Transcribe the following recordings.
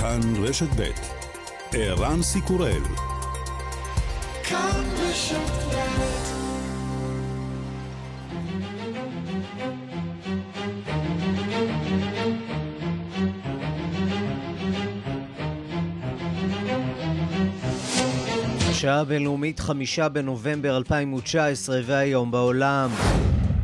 כאן רשת ב' ערן סיקורל כאן רשת שעה בינלאומית חמישה בנובמבר 2019 והיום בעולם.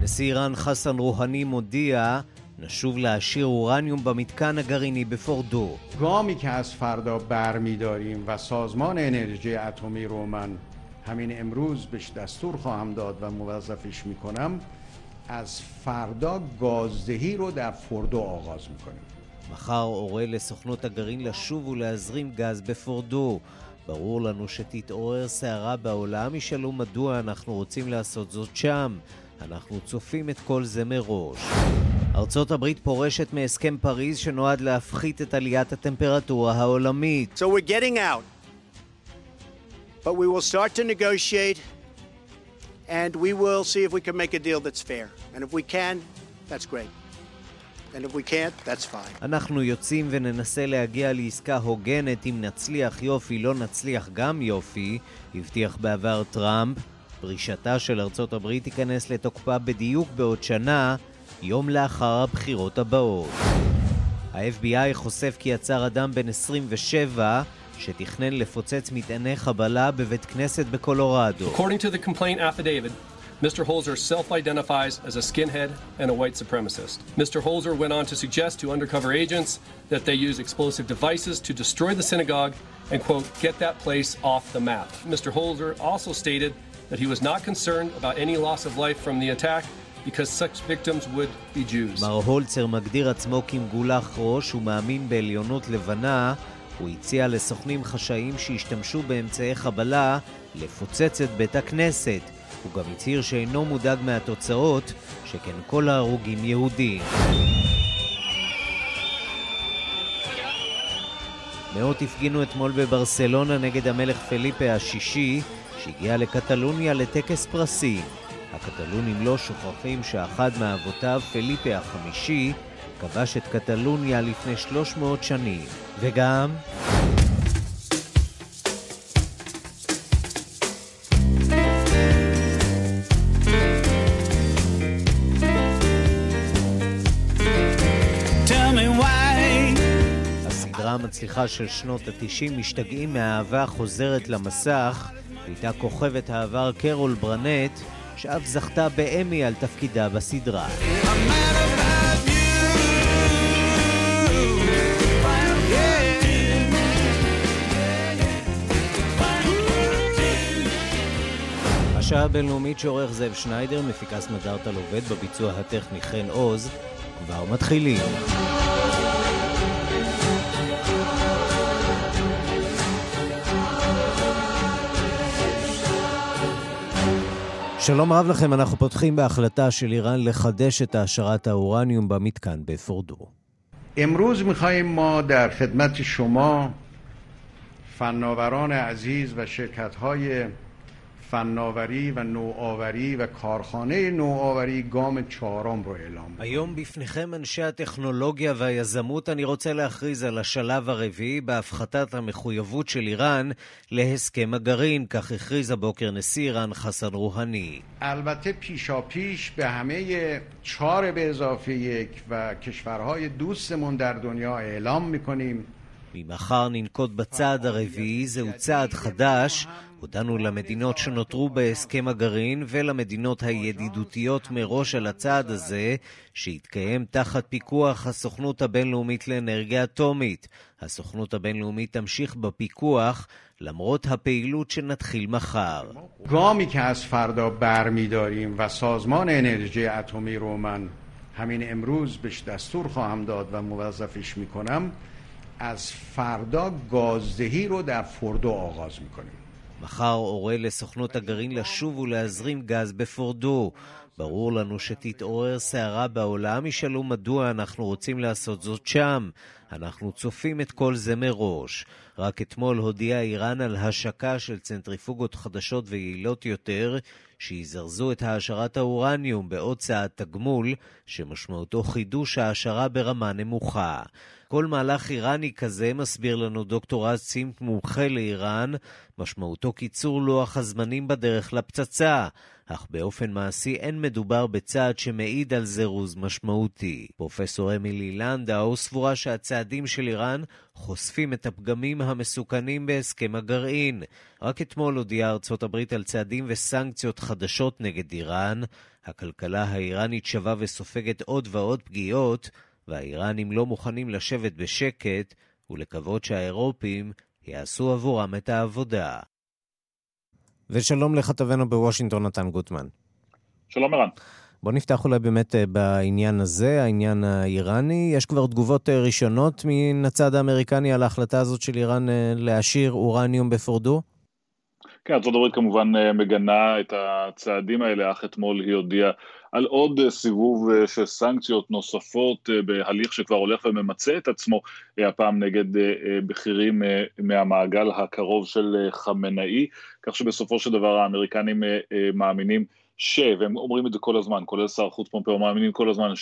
נשיא איראן חסן רוהני מודיע נשוב להשאיר אורניום במתקן הגרעיני בפורדו. گامی که از فردا برمیداریم و سازمان انرژی اتمی رو من همین امروز بهش دستور خواهم داد و موظفش میکنم از فردا گازدهی رو در فوردو آغاز میکنیم מחר אורה לסוכנות הגרעין לשוב ולהזרים גז בפורדו. ברור לנו שתתעורר סערה בעולם, ישאלו מדוע אנחנו רוצים לעשות זאת שם. אנחנו צופים את כל זה מראש. ארצות הברית פורשת מהסכם פריז שנועד להפחית את עליית הטמפרטורה העולמית. So we're getting out. But we will start to negotiate and we will see if we can make a deal that's fair. And if we can, that's great. And if we can't, that's fine. אנחנו יוצאים וננסה להגיע לעסקה הוגנת אם נצליח יופי, לא נצליח גם יופי, הבטיח בעבר טראמפ. פרישתה של ארצות הברית תיכנס לתוקפה בדיוק בעוד שנה, יום לאחר הבחירות הבאות. ה-FBI חושף כי יצר אדם בן 27 שתכנן לפוצץ מטעני חבלה בבית כנסת בקולורדו. Mr. Holzer self-identifies as a skinhead and a white supremacist. Mr. Holzer went on to suggest to undercover agents that they use explosive devices to destroy the synagogue and, quote, get that place off the map. Mr. Holzer also stated that he was not concerned about any loss of life from the attack because such victims would be Jews. מר הולצר מגדיר עצמו כמגולח ראש ומאמין בעליונות לבנה. הוא הציע לסוכנים חשאיים שהשתמשו באמצעי חבלה לפוצץ את בית הכנסת. הוא גם הצהיר שאינו מודאג מהתוצאות, שכן כל ההרוגים יהודים. מאות הפגינו אתמול בברסלונה נגד המלך פליפה השישי, שהגיע לקטלוניה לטקס פרסים. הקטלונים לא שוכחים שאחד מאבותיו, פליפה החמישי, כבש את קטלוניה לפני 300 שנים. וגם... הסדרה המצליחה של שנות ה-90, משתגעים מהאהבה חוזרת למסך, הייתה כוכבת העבר קרול ברנט, שאף זכתה באמי על תפקידה בסדרה. השעה הבינלאומית שעורך זאב שניידר, מפיקס מדארטל עובד בביצוע הטכני חן עוז, כבר מתחילים. שלום רב לכם, אנחנו פותחים בהחלטה של איראן לחדש את העשרת האורניום במתקן בפורדו. امروز میخواهیم ما در خدمت شما فناوران عزیز و شرکت های فناوری و نوآوری و کارخانه نوآوری گام چهارم رو اعلام کنیم. היום בפניכם אנשי הטכנולוגיה והיזמות אני רוצה להכריז על השלב הרביעי בהפחתת המחויבות של איראן להסכם הגרעין, כך הכריז הבוקר נשיא איראן חסן רוהני. البته پیشا پیش به همه چهار به اضافه یک و کشورهای دوستمون در دنیا اعلام میکنیم ממחר ננקוט בצעד הרביעי, זהו צעד חדש. הודענו למדינות שנותרו בהסכם הגרעין ולמדינות הידידותיות מראש על הצעד הזה, שיתקיים תחת פיקוח הסוכנות הבינלאומית לאנרגיה אטומית. הסוכנות הבינלאומית תמשיך בפיקוח למרות הפעילות שנתחיל מחר. گامی که از فردا برمیداریم و سازمان انرژی اتمی رو من همین امروز بهش دستور خواهم داد و موظفش میکنم از فردا گازدهی رو در فوردو آغاز میکنیم מחר אורה לסוכנות הגרעין לשוב ולהזרים גז בפורדו. ברור לנו שתתעורר סערה בעולם, ישאלו מדוע אנחנו רוצים לעשות זאת שם. אנחנו צופים את כל זה מראש. רק אתמול הודיעה איראן על השקה של צנטריפוגות חדשות ויעילות יותר, שיזרזו את העשרת האורניום בעוד צעד תגמול, שמשמעותו חידוש העשרה ברמה נמוכה. כל מהלך איראני כזה, מסביר לנו דוקטור רז צימפ, מומחה לאיראן, משמעותו קיצור לוח הזמנים בדרך לפצצה. אך באופן מעשי אין מדובר בצעד שמעיד על זירוז משמעותי. פרופסור אמילי לנדאו סבורה שהצעדים של איראן חושפים את הפגמים המסוכנים בהסכם הגרעין. רק אתמול הודיעה ארצות הברית על צעדים וסנקציות חדשות נגד איראן. הכלכלה האיראנית שווה וסופגת עוד ועוד פגיעות, והאיראנים לא מוכנים לשבת בשקט ולקוות שהאירופים יעשו עבורם את העבודה. ושלום לכתבנו בוושינגטון, נתן גוטמן. שלום ערן. בוא נפתח אולי באמת אה, בעניין הזה, העניין האיראני. יש כבר תגובות אה, ראשונות מן הצד האמריקני על ההחלטה הזאת של איראן אה, להשאיר אורניום בפורדו? כן, ארה"ב כמובן מגנה את הצעדים האלה, אך אתמול היא הודיעה על עוד סיבוב של סנקציות נוספות בהליך שכבר הולך וממצה את עצמו, הפעם נגד בכירים מהמעגל הקרוב של חמנאי, כך שבסופו של דבר האמריקנים מאמינים ש, והם אומרים את זה כל הזמן, כולל שר החוץ פומפאו, מאמינים כל הזמן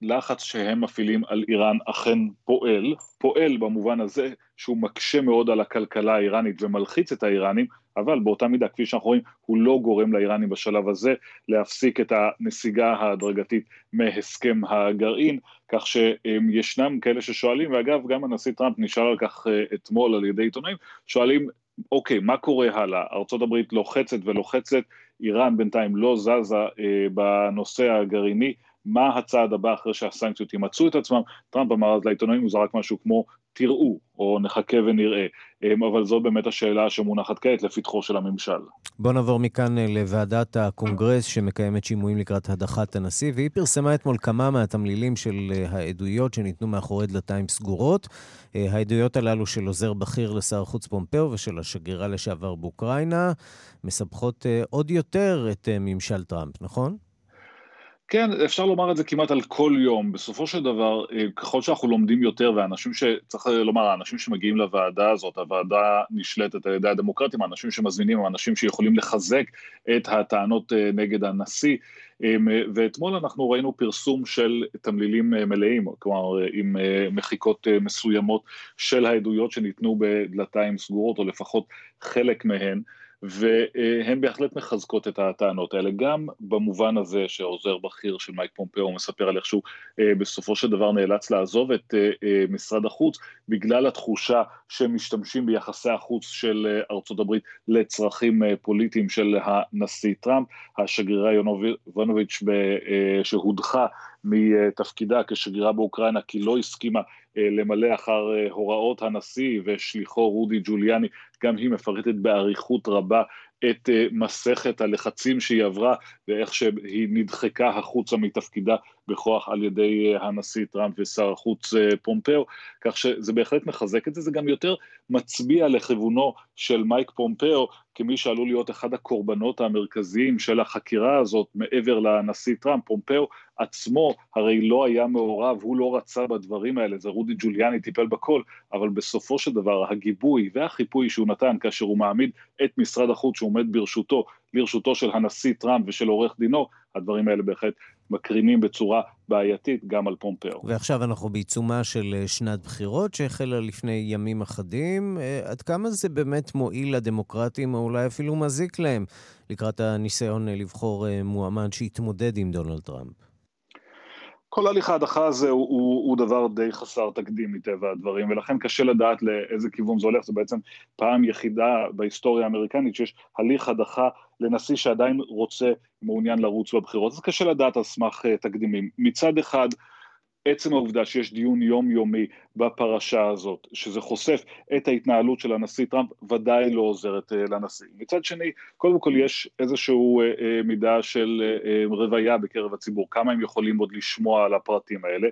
שהלחץ שהם מפעילים על איראן אכן פועל, פועל במובן הזה שהוא מקשה מאוד על הכלכלה האיראנית ומלחיץ את האיראנים, אבל באותה מידה, כפי שאנחנו רואים, הוא לא גורם לאיראנים בשלב הזה להפסיק את הנסיגה ההדרגתית מהסכם הגרעין, כך שישנם כאלה ששואלים, ואגב, גם הנשיא טראמפ נשאל על כך אה, אתמול על ידי עיתונאים, שואלים אוקיי, מה קורה הלאה? ארה"ב לוחצת ולוחצת, איראן בינתיים לא זזה אה, בנושא הגרעיני, מה הצעד הבא אחרי שהסנקציות ימצאו את עצמם? טראמפ אמר אז לעיתונאים, הוא זרק משהו כמו תראו, או נחכה ונראה, אמ, אבל זו באמת השאלה שמונחת כעת לפתחו של הממשל. בוא נעבור מכאן אה, לוועדת הקונגרס שמקיימת שימועים לקראת הדחת הנשיא, והיא פרסמה אתמול כמה מהתמלילים של אה, העדויות שניתנו מאחורי דלתיים סגורות. אה, העדויות הללו של עוזר בכיר לשר החוץ פומפאו ושל השגרירה לשעבר באוקראינה מסבכות עוד יותר את ממשל טראמפ, נכון? כן, אפשר לומר את זה כמעט על כל יום. בסופו של דבר, אה, ככל שאנחנו לומדים יותר, והאנשים. צריך לומר, האנשים שמגיעים לוועדה הזאת, הוועדה נשלטת על ידי הדמוקרטים, האנשים שמזמינים הם אנשים שיכולים לחזק את הטענות אה, נגד הנשיא. אמ, ואתמול אנחנו ראינו פרסום של תמלילים אה, מלאים, כלומר עם מחיקות מסוימות של העדויות שניתנו בדלתיים סגורות, או לפחות חלק מהן. והן בהחלט מחזקות את הטענות האלה, גם במובן הזה שעוזר בכיר של מייק פומפאו מספר על איך שהוא אה, בסופו של דבר נאלץ לעזוב את אה, אה, משרד החוץ בגלל התחושה שהם משתמשים ביחסי החוץ של ארצות הברית לצרכים פוליטיים של הנשיא טראמפ, השגרירה יונוביץ' שהודחה מתפקידה כשגרירה באוקראינה כי לא הסכימה למלא אחר הוראות הנשיא ושליחו רודי ג'וליאני גם היא מפרטת באריכות רבה את אה, מסכת הלחצים שהיא עברה ואיך שהיא נדחקה החוצה מתפקידה בכוח על ידי אה, הנשיא טראמפ ושר החוץ אה, פומפאו, כך שזה בהחלט מחזק את זה, זה גם יותר מצביע לכיוונו של מייק פומפאו כמי שעלול להיות אחד הקורבנות המרכזיים של החקירה הזאת מעבר לנשיא טראמפ, פומפאו עצמו הרי לא היה מעורב, הוא לא רצה בדברים האלה, זה רודי ג'וליאני טיפל בכל, אבל בסופו של דבר הגיבוי והחיפוי שהוא נתן כאשר הוא מעמיד את משרד החוץ שעומד ברשותו, לרשותו של הנשיא טראמפ ושל עורך דינו, הדברים האלה בהחלט מקרינים בצורה בעייתית גם על פומפאו. ועכשיו אנחנו בעיצומה של אה, שנת בחירות שהחלה לפני ימים אחדים. אה, עד כמה זה באמת מועיל לדמוקרטים, או אולי אפילו מזיק להם, לקראת הניסיון אה, לבחור מועמד שיתמודד עם דונלד טראמפ? כל הליך ההדחה הזה הוא, הוא, הוא דבר די חסר תקדים מטבע הדברים, ולכן קשה לדעת לאיזה כיוון זה הולך, זו בעצם פעם יחידה בהיסטוריה האמריקנית שיש הליך הדחה לנשיא שעדיין רוצה, מעוניין לרוץ בבחירות, אז קשה לדעת על סמך uh, תקדימים. מצד אחד, עצם העובדה שיש דיון יומיומי בפרשה הזאת, שזה חושף את ההתנהלות של הנשיא טראמפ, ודאי לא עוזרת uh, לנשיא. מצד שני, קודם כל יש איזושהי uh, uh, מידה של רוויה בקרב הציבור, כמה הם יכולים עוד לשמוע על הפרטים האלה,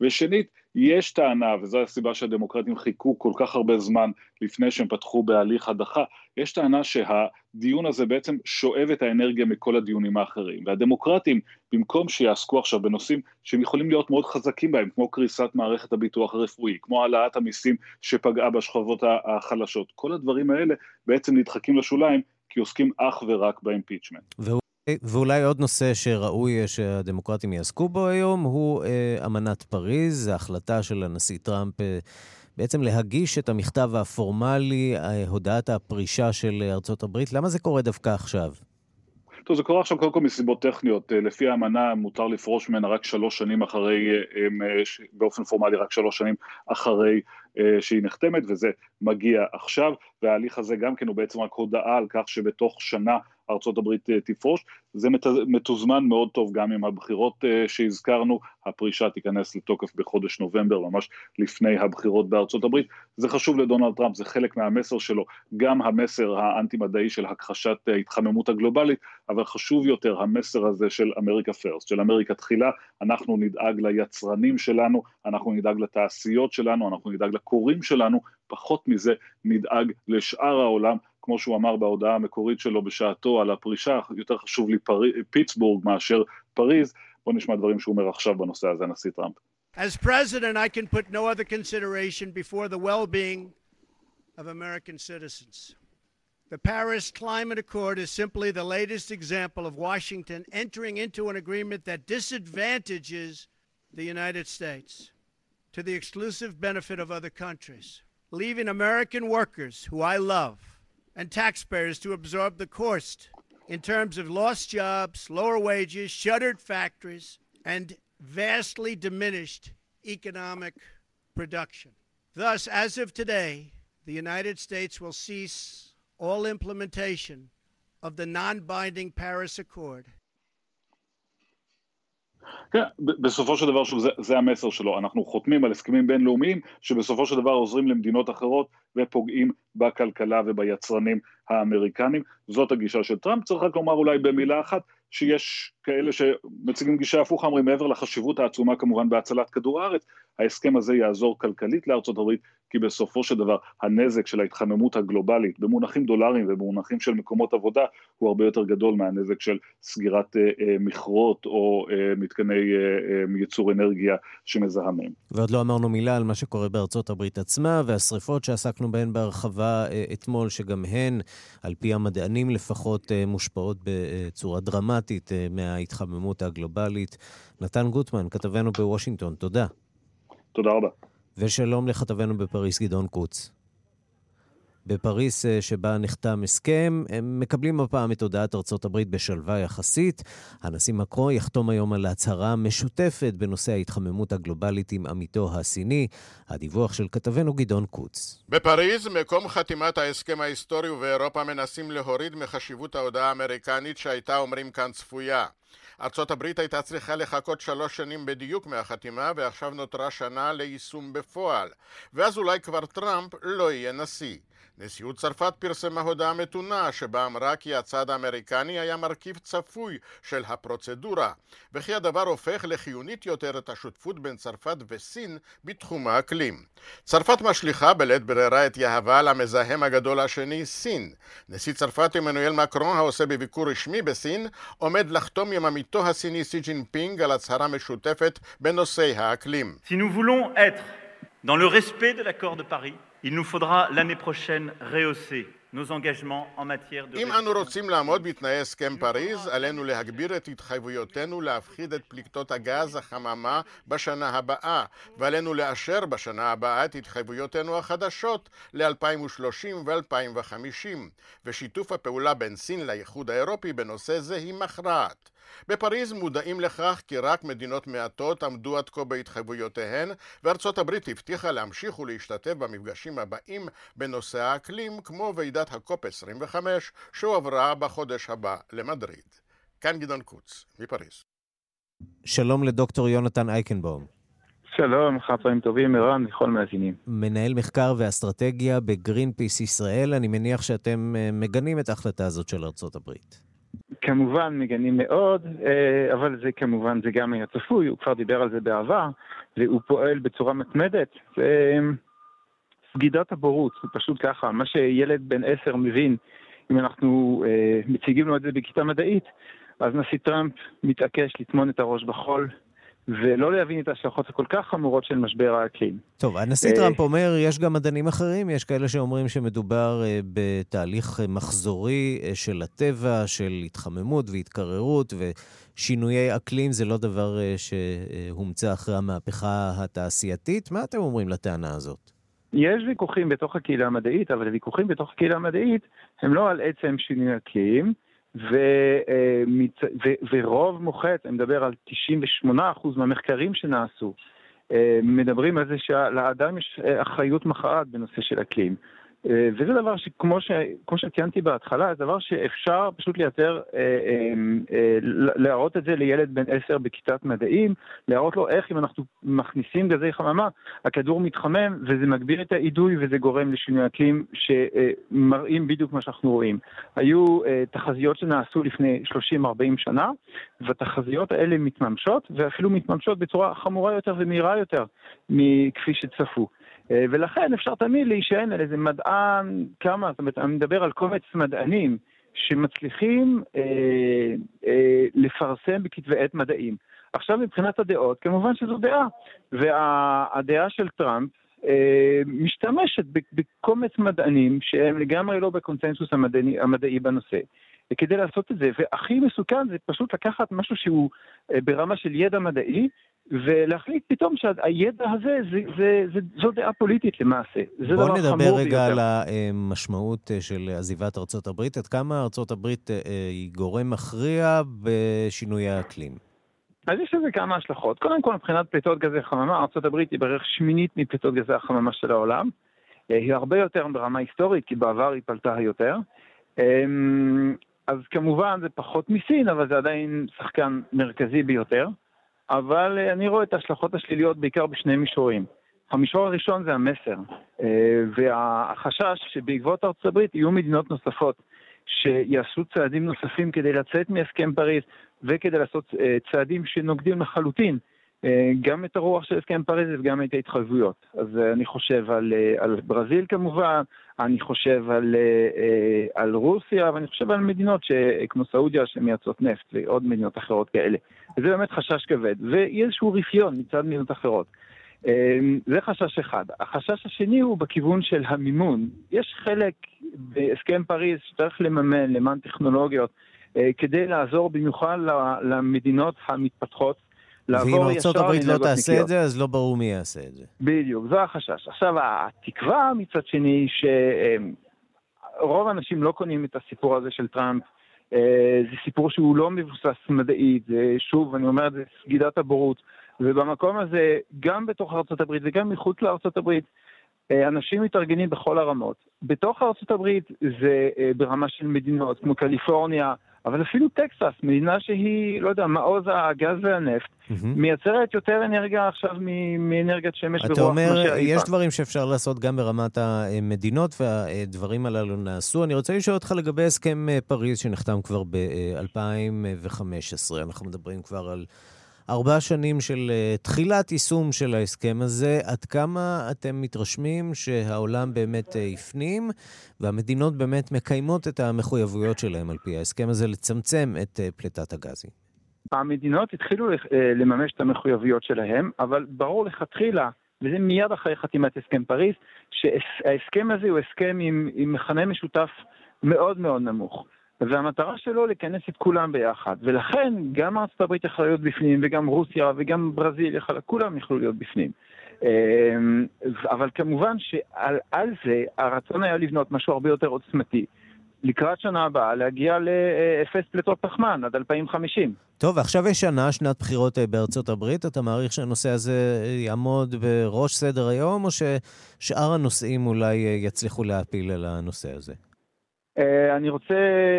ושנית, יש טענה, וזו הסיבה שהדמוקרטים חיכו כל כך הרבה זמן לפני שהם פתחו בהליך הדחה, יש טענה שהדיון הזה בעצם שואב את האנרגיה מכל הדיונים האחרים, והדמוקרטים, במקום שיעסקו עכשיו בנושאים שהם יכולים להיות מאוד חזקים בהם, כמו קריסת מערכת הביטוח הרפואי, כמו העלאת המיסים שפגעה בשכבות החלשות, כל הדברים האלה בעצם נדחקים לשוליים כי עוסקים אך ורק באימפיצ'מנט. ואולי עוד נושא שראוי שהדמוקרטים יעסקו בו היום הוא אה, אמנת פריז, ההחלטה של הנשיא טראמפ אה, בעצם להגיש את המכתב הפורמלי, אה, הודעת הפרישה של ארצות הברית. למה זה קורה דווקא עכשיו? טוב, זה קורה עכשיו קודם כל מסיבות טכניות. לפי האמנה מותר לפרוש ממנה רק שלוש שנים אחרי, באופן פורמלי רק שלוש שנים אחרי שהיא נחתמת, וזה מגיע עכשיו, וההליך הזה גם כן הוא בעצם רק הודעה על כך שבתוך שנה ארצות הברית אה, תפרוש, זה מתוזמן מאוד טוב גם עם הבחירות אה, שהזכרנו, הפרישה תיכנס לתוקף בחודש נובמבר, ממש לפני הבחירות בארצות הברית, זה חשוב לדונלד טראמפ, זה חלק מהמסר שלו, גם המסר האנטי-מדעי של הכחשת ההתחממות הגלובלית, אבל חשוב יותר המסר הזה של אמריקה פרסט, של אמריקה תחילה, אנחנו נדאג ליצרנים שלנו, אנחנו נדאג לתעשיות שלנו, אנחנו נדאג לקוראים שלנו, פחות מזה נדאג לשאר העולם, כמו שהוא אמר בהודעה המקורית שלו בשעתו על הפרישה, יותר חשוב לי פר... פיטסבורג מאשר פריז, בואו נשמע דברים שהוא אומר עכשיו בנושא הזה, הנשיא טראמפ. As president, I can put no other consideration before the well-being of American citizens. The Paris Climate Accord is simply the latest example of Washington entering into an agreement that disadvantages the United States to the exclusive benefit of other countries, leaving American workers, who I love, and taxpayers to absorb the cost in terms of lost jobs, lower wages, shuttered factories, and vastly diminished economic production. Thus, as of today, the United States will cease all implementation of the non binding Paris Accord כן, בסופו של דבר, שוב, זה, זה המסר שלו, אנחנו חותמים על הסכמים בינלאומיים שבסופו של דבר עוזרים למדינות אחרות ופוגעים בכלכלה וביצרנים האמריקנים, זאת הגישה של טראמפ, צריך רק לומר אולי במילה אחת, שיש כאלה שמציגים גישה הפוכה, אומרים מעבר לחשיבות העצומה כמובן בהצלת כדור הארץ, ההסכם הזה יעזור כלכלית לארצות הברית, כי בסופו של דבר הנזק של ההתחממות הגלובלית במונחים דולריים ובמונחים של מקומות עבודה הוא הרבה יותר גדול מהנזק של סגירת אה, אה, מכרות או אה, מתקני אה, אה, ייצור אנרגיה שמזהמים. ועוד לא אמרנו מילה על מה שקורה בארצות הברית עצמה והשריפות שעסקנו בהן בהרחבה אה, אתמול, שגם הן, על פי המדענים לפחות, אה, מושפעות בצורה דרמטית אה, מההתחממות הגלובלית. נתן גוטמן, כתבנו בוושינגטון, תודה. תודה רבה. ושלום לכתבנו בפריס, גדעון קוץ. בפריס, אה, שבה נחתם הסכם, הם מקבלים הפעם את הודעת ארצות הברית בשלווה יחסית. הנשיא מקרו יחתום היום על הצהרה משותפת בנושא ההתחממות הגלובלית עם עמיתו הסיני. הדיווח של כתבנו גדעון קוץ. בפריז, מקום חתימת ההסכם ההיסטורי ובאירופה מנסים להוריד מחשיבות ההודעה האמריקנית שהייתה, אומרים כאן, צפויה. הברית הייתה צריכה לחכות שלוש שנים בדיוק מהחתימה ועכשיו נותרה שנה ליישום בפועל. ואז אולי כבר טראמפ לא יהיה נשיא נשיאות צרפת פרסמה הודעה מתונה שבה אמרה כי הצד האמריקני היה מרכיב צפוי של הפרוצדורה וכי הדבר הופך לחיונית יותר את השותפות בין צרפת וסין בתחום האקלים. צרפת משליכה בלית ברירה את יהבה למזהם הגדול השני, סין. נשיא צרפת עמנואל מקרון העושה בביקור רשמי בסין עומד לחתום עם עמיתו הסיני סי ג'ינפינג על הצהרה משותפת בנושאי האקלים. Si nous voulons être dans le respect de l'accord de Paris, Il nous faudra l'année prochaine rehausser אם אנו רוצים לעמוד בתנאי הסכם פריז, עלינו להגביר את התחייבויותינו להפחיד את פליטות הגז החממה בשנה הבאה, ועלינו לאשר בשנה הבאה את התחייבויותינו החדשות ל-2030 ו-2050, ושיתוף הפעולה בין סין לאיחוד האירופי בנושא זה היא מכרעת. בפריז מודעים לכך כי רק מדינות מעטות עמדו עד כה בהתחייבויותיהן, וארצות הברית הבטיחה להמשיך ולהשתתף במפגשים הבאים בנושא האקלים, כמו ועידת הקופ 25 שהועברה בחודש הבא למדריד. כאן גדעון קוץ, מפריז. שלום לדוקטור יונתן אייקנבאום. שלום, חפרים טובים, ערן, לכל מאזינים. מנהל מחקר ואסטרטגיה בגרין פיס ישראל, אני מניח שאתם אה, מגנים את ההחלטה הזאת של ארצות הברית. כמובן מגנים מאוד, אבל זה כמובן, זה גם היה צפוי, הוא כבר דיבר על זה בעבר, והוא פועל בצורה מתמדת. סגידת הבורות, זה פשוט ככה, מה שילד בן עשר מבין, אם אנחנו אה, מציגים לו את זה בכיתה מדעית, אז נשיא טראמפ מתעקש לטמון את הראש בחול. ולא להבין את ההשלכות הכל כך חמורות של משבר האקלים. טוב, הנשיא אה, טראמפ אומר, יש גם מדענים אחרים, יש כאלה שאומרים שמדובר אה, בתהליך מחזורי אה, של הטבע, של התחממות והתקררות, ושינויי אקלים זה לא דבר שהומצא אחרי המהפכה התעשייתית. מה אתם אומרים לטענה הזאת? יש ויכוחים בתוך הקהילה המדעית, אבל הוויכוחים בתוך הקהילה המדעית הם לא על עצם שינוי אקלים, ו. ו, ורוב מוחץ, אני מדבר על 98% מהמחקרים שנעשו, אה, מדברים על זה שלאדם יש אה, אחריות מכרעת בנושא של אקלים. אה, וזה דבר שכמו ש, שציינתי בהתחלה, זה דבר שאפשר פשוט לייצר, אה, אה, אה, להראות את זה לילד בן עשר בכיתת מדעים, להראות לו איך אם אנחנו מכניסים גזי חממה, הכדור מתחמם וזה מגביר את האידוי וזה גורם לשינוי אקלים שמראים בדיוק מה שאנחנו רואים. היו אה, תחזיות שנעשו לפני 30-40 שנה, והתחזיות האלה מתממשות, ואפילו מתממשות בצורה חמורה יותר ומהירה יותר מכפי שצפו. אה, ולכן אפשר תמיד להישען על איזה מדען, כמה, זאת אומרת, אני מדבר על קומץ מדענים שמצליחים אה, אה, לפרסם בכתבי עת מדעים. עכשיו מבחינת הדעות, כמובן שזו דעה, והדעה של טראמפ אה, משתמשת בקומץ מדענים שהם לגמרי לא בקונצנזוס המדעי, המדעי בנושא. כדי לעשות את זה, והכי מסוכן זה פשוט לקחת משהו שהוא אה, ברמה של ידע מדעי, ולהחליט פתאום שהידע הזה, זה, זה, זה, זו דעה פוליטית למעשה. זה בוא נדבר רגע ביותר. על המשמעות אה, של עזיבת ארצות הברית. עד כמה ארצות הברית אה, היא גורם מכריע בשינוי האקלים? אז יש לזה כמה השלכות. קודם כל, מבחינת פליטות גזי חממה, ארה"ב היא בערך שמינית מפליטות גזי החממה של העולם. היא הרבה יותר ברמה היסטורית, כי בעבר היא פלטה יותר. אז כמובן זה פחות מסין, אבל זה עדיין שחקן מרכזי ביותר. אבל אה, אני רואה את ההשלכות השליליות בעיקר בשני מישורים. המישור הראשון זה המסר, אה, והחשש שבעקבות ארצות הברית יהיו מדינות נוספות שיעשו צעדים נוספים כדי לצאת מהסכם פריז וכדי לעשות אה, צעדים שנוגדים לחלוטין גם את הרוח של הסכם פריז וגם את ההתחייבויות. אז אני חושב על, על ברזיל כמובן, אני חושב על, על רוסיה ואני חושב על מדינות כמו סעודיה שמייצרות נפט ועוד מדינות אחרות כאלה. וזה באמת חשש כבד, ויהיה איזשהו רפיון מצד מדינות אחרות. אמ, זה חשש אחד. החשש השני הוא בכיוון של המימון. יש חלק בהסכם פריז שצריך לממן למען טכנולוגיות אה, כדי לעזור במיוחד למדינות המתפתחות לעבור ואם ארצות הברית לא תעשה נקיות. את זה, אז לא ברור מי יעשה את זה. בדיוק, זה החשש. עכשיו, התקווה מצד שני, שרוב האנשים לא קונים את הסיפור הזה של טראמפ אה, זה סיפור שהוא לא מבוסס מדעית, שוב, אני אומר, זה סגידת הבורות. ובמקום הזה, גם בתוך ארצות הברית וגם מחוץ לארצות הברית, אה, אנשים מתארגנים בכל הרמות. בתוך ארצות הברית זה אה, ברמה של מדינות כמו קליפורניה, אבל אפילו טקסס, מדינה שהיא, לא יודע, מעוז הגז והנפט, mm-hmm. מייצרת יותר אנרגיה עכשיו מאנרגיית שמש ורוח. אתה אומר, יש דברים שאפשר לעשות גם ברמת המדינות, והדברים הללו נעשו. אני רוצה לשאול אותך לגבי הסכם פריז שנחתם כבר ב-2015. אנחנו מדברים כבר על ארבע שנים של uh, תחילת יישום של ההסכם הזה. עד כמה אתם מתרשמים שהעולם באמת הפנים, והמדינות באמת מקיימות את המחויבויות שלהם על פי ההסכם הזה לצמצם את uh, פליטת הגזים? המדינות התחילו לממש את המחויבויות שלהם, אבל ברור לכתחילה, וזה מיד אחרי חתימת הסכם פריז, שההסכם הזה הוא הסכם עם, עם מכנה משותף מאוד מאוד נמוך. והמטרה שלו לכנס את כולם ביחד. ולכן גם ארצות הברית יכולה להיות בפנים, וגם רוסיה, וגם ברזיל, יכולה, כולם יכלו להיות בפנים. אמ, אבל כמובן שעל זה הרצון היה לבנות משהו הרבה יותר עוצמתי. לקראת שנה הבאה להגיע לאפס פליטות פחמן עד 2050. טוב, ועכשיו יש שנה, שנת בחירות אה, בארצות הברית. אתה מעריך שהנושא הזה יעמוד בראש סדר היום, או ששאר הנושאים אולי אה, יצליחו להפיל על הנושא הזה? אה, אני רוצה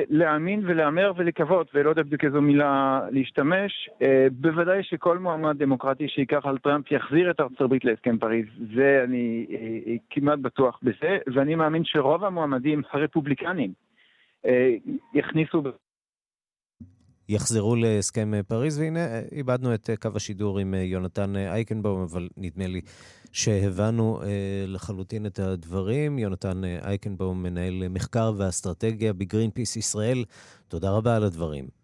להאמין ולהמר ולקוות, ולא יודע בדיוק איזו מילה להשתמש, אה, בוודאי שכל מועמד דמוקרטי שייקח על טראמפ יחזיר את ארצות הברית להסכם פריז, זה אני אה, כמעט בטוח בזה, ואני מאמין שרוב המועמדים הרפובליקנים יכניסו יחזרו להסכם פריז, והנה איבדנו את קו השידור עם יונתן אייקנבאום, אבל נדמה לי שהבנו לחלוטין את הדברים. יונתן אייקנבאום, מנהל מחקר ואסטרטגיה בגרינפיס ישראל, תודה רבה על הדברים.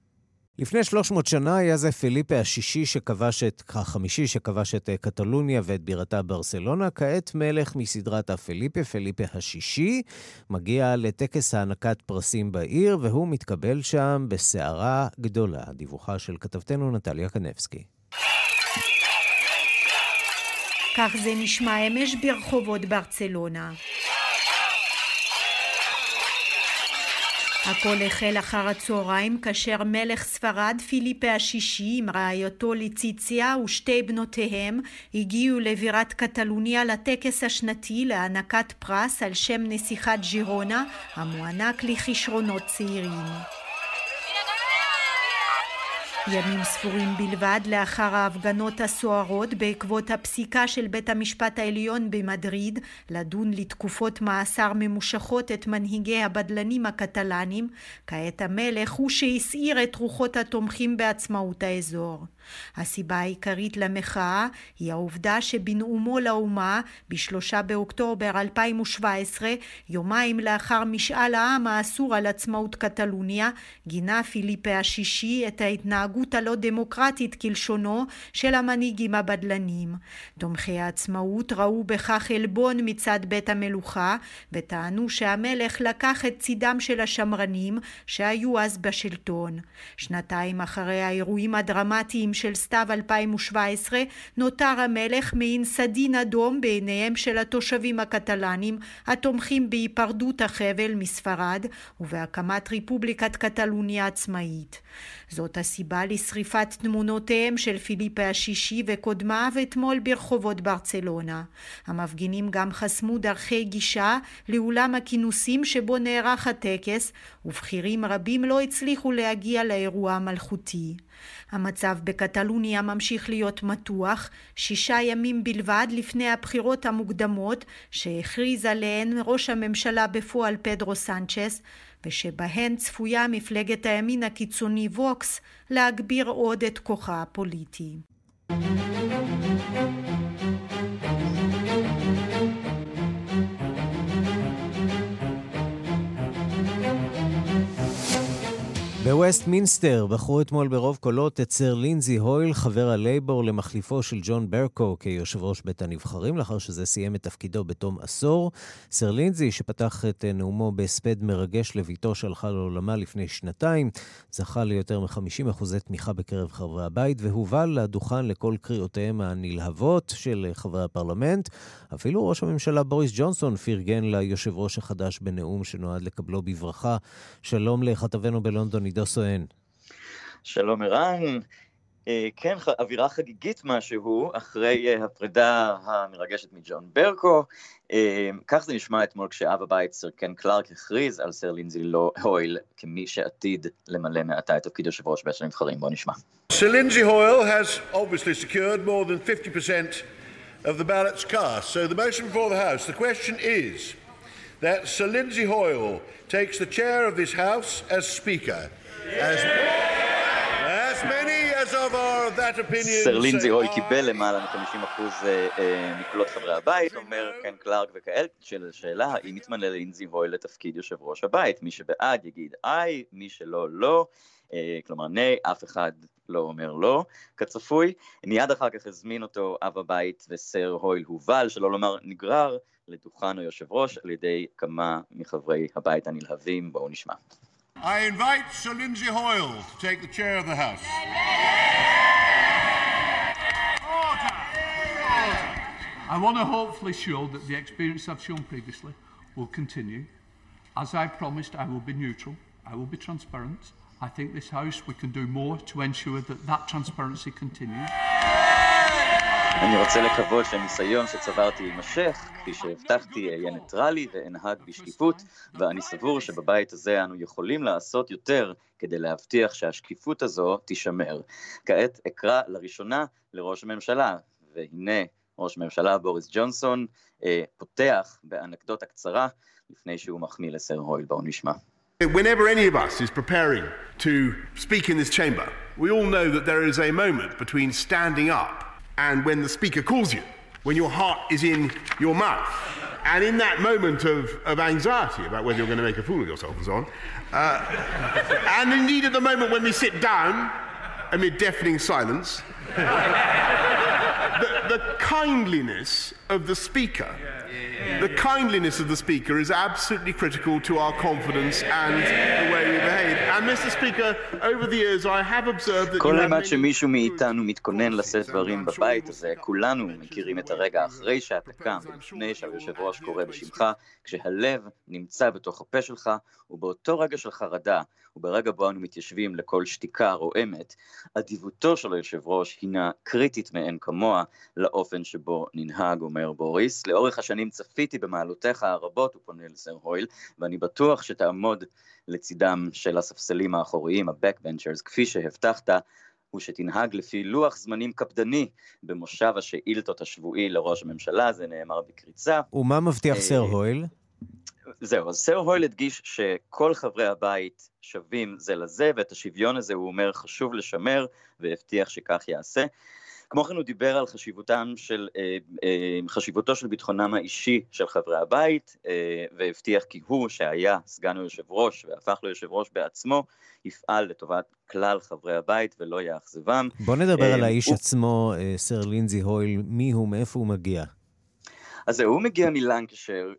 לפני 300 שנה היה זה פיליפה השישי שכבש את, החמישי שכבש את אה, קטלוניה ואת בירתה ברסלונה. כעת מלך מסדרת הפיליפה, פיליפה השישי, מגיע לטקס הענקת פרסים בעיר, והוא מתקבל שם בסערה גדולה. דיווחה של כתבתנו נטליה קנבסקי. כך זה נשמע אמש ברחובות ברצלונה. הכל החל אחר הצהריים כאשר מלך ספרד פיליפה השישי עם רעייתו ליציציה ושתי בנותיהם הגיעו לבירת קטלוניה לטקס השנתי להענקת פרס על שם נסיכת ג'ירונה המוענק לכישרונות צעירים. ימים ספורים בלבד לאחר ההפגנות הסוערות בעקבות הפסיקה של בית המשפט העליון במדריד לדון לתקופות מאסר ממושכות את מנהיגי הבדלנים הקטלנים, כעת המלך הוא שהסעיר את רוחות התומכים בעצמאות האזור. הסיבה העיקרית למחאה היא העובדה שבנאומו לאומה בשלושה באוקטובר 2017, יומיים לאחר משאל העם האסור על עצמאות קטלוניה, גינה פיליפה השישי את ההתנהגות הלא דמוקרטית כלשונו של המנהיגים הבדלנים. תומכי העצמאות ראו בכך עלבון מצד בית המלוכה וטענו שהמלך לקח את צידם של השמרנים שהיו אז בשלטון. שנתיים אחרי האירועים הדרמטיים של סתיו 2017 נותר המלך מעין סדין אדום בעיניהם של התושבים הקטלנים התומכים בהיפרדות החבל מספרד ובהקמת רפובליקת קטלוניה עצמאית. זאת הסיבה לשריפת תמונותיהם של פיליפה השישי וקודמיו אתמול ברחובות ברצלונה. המפגינים גם חסמו דרכי גישה לאולם הכינוסים שבו נערך הטקס, ובכירים רבים לא הצליחו להגיע לאירוע המלכותי. המצב בקטלוניה ממשיך להיות מתוח, שישה ימים בלבד לפני הבחירות המוקדמות שהכריז עליהן ראש הממשלה בפועל פדרו סנצ'ס, ושבהן צפויה מפלגת הימין הקיצוני ווקס להגביר עוד את כוחה הפוליטי. בווסט מינסטר בחרו אתמול ברוב קולות את סר לינזי הויל, חבר הלייבור, למחליפו של ג'ון ברקאו כיושב ראש בית הנבחרים, לאחר שזה סיים את תפקידו בתום עשור. סר לינזי, שפתח את נאומו בהספד מרגש לבתו שהלכה לעולמה לפני שנתיים, זכה ליותר מ-50 אחוזי תמיכה בקרב חברי הבית, והובל לדוכן לקול קריאותיהם הנלהבות של חברי הפרלמנט. אפילו ראש הממשלה בוריס ג'ונסון פרגן ליושב ראש החדש בנאום שנועד לקבלו בברכה. שלום לכתבנו בלונדון, עידו סואן. שלום ערן. אה, כן, אווירה חגיגית משהו, אחרי אה, הפרידה המרגשת מג'ון ברקו. אה, כך זה נשמע אתמול כשאב הבית סר קן קלארק הכריז על סר לינזי לא הויל כמי שעתיד למלא מעתה את תפקיד יושב ראש בית הנבחרים. בואו נשמע. Sir Lindsay Hoyle has obviously secured more than 50% of the ballots cast. So the motion before the House, the question is that Sir Lindsay Hoyle takes the chair of this House as Speaker. As, as many as of our that opinion... סר לינזי הוי קיבל למעלה מ-50% מקולות חברי הבית, אומר קן קלארק וכאלה, של השאלה האם יתמנה לינזי הוי לתפקיד יושב ראש הבית. מי שבעד יגיד איי, מי שלא לא. כלומר ני, אף אחד לא אומר לא, כצפוי. מיד אחר כך הזמין אותו אב הבית וסר הויל הובל, שלא לומר נגרר, לדוכן היושב ראש על ידי כמה מחברי הבית הנלהבים. בואו נשמע. I invite Sir Lindsay Hoyle to take the chair of the House. Order. Order. I want to hopefully show that the experience I've shown previously will continue. As I promised, I will be neutral, I will be transparent. I think this House, we can do more to ensure that that transparency continues. אני רוצה לקוות שהניסיון שצברתי יימשך, כפי שהבטחתי, אהיה ניטרלי ואנהג בשקיפות, ואני סבור שבבית הזה אנו יכולים לעשות יותר כדי להבטיח שהשקיפות הזו תישמר. כעת אקרא לראשונה לראש הממשלה, והנה ראש הממשלה בוריס ג'ונסון אה, פותח באנקדוטה קצרה לפני שהוא מחמיא לסר הויל. בואו נשמע. Whenever any of us is preparing to speak in this chamber, we all know that there is a moment between standing up and when the speaker calls you, when your heart is in your mouth. And in that moment of, of anxiety about whether you're going to make a fool of yourself and so on, uh, and indeed at the moment when we sit down amid deafening silence, the, the kindliness of the speaker the kindliness of the speaker is absolutely critical to our confidence and the way we behave. And Mr. Speaker, over the years I have observed that... כל אימת שמישהו מאיתנו מתכונן לשאת דברים בבית הזה, כולנו מכירים את הרגע אחרי שאתה קם, לפני שהיושב ראש קורא בשמך, כשהלב נמצא בתוך הפה שלך, ובאותו רגע של חרדה, וברגע בו אנו מתיישבים לכל שתיקה רועמת, אדיבותו של היושב ראש הינה קריטית מאין כמוה לאופן שבו ננהג, אומר בוריס. לאורך השנים צפיתי במעלותיך הרבות, הוא פונה לסר הויל, ואני בטוח שתעמוד לצידם של הספסלים האחוריים, ה-backbenchers, כפי שהבטחת, הוא שתנהג לפי לוח זמנים קפדני במושב השאילתות השבועי לראש הממשלה, זה נאמר בקריצה. ומה מבטיח סר הויל? זהו, אז סר הויל הדגיש שכל חברי הבית שווים זה לזה, ואת השוויון הזה הוא אומר חשוב לשמר, והבטיח שכך יעשה. כמו כן הוא דיבר על חשיבותם של, אה, אה, חשיבותו של ביטחונם האישי של חברי הבית, אה, והבטיח כי הוא, שהיה סגן היושב ראש והפך ליושב ראש בעצמו, יפעל לטובת כלל חברי הבית ולא יאכזבם. בוא נדבר על האיש הוא... עצמו, סר לינזי הויל, מי הוא, מאיפה הוא מגיע? אז זהו, הוא מגיע מלנקשר,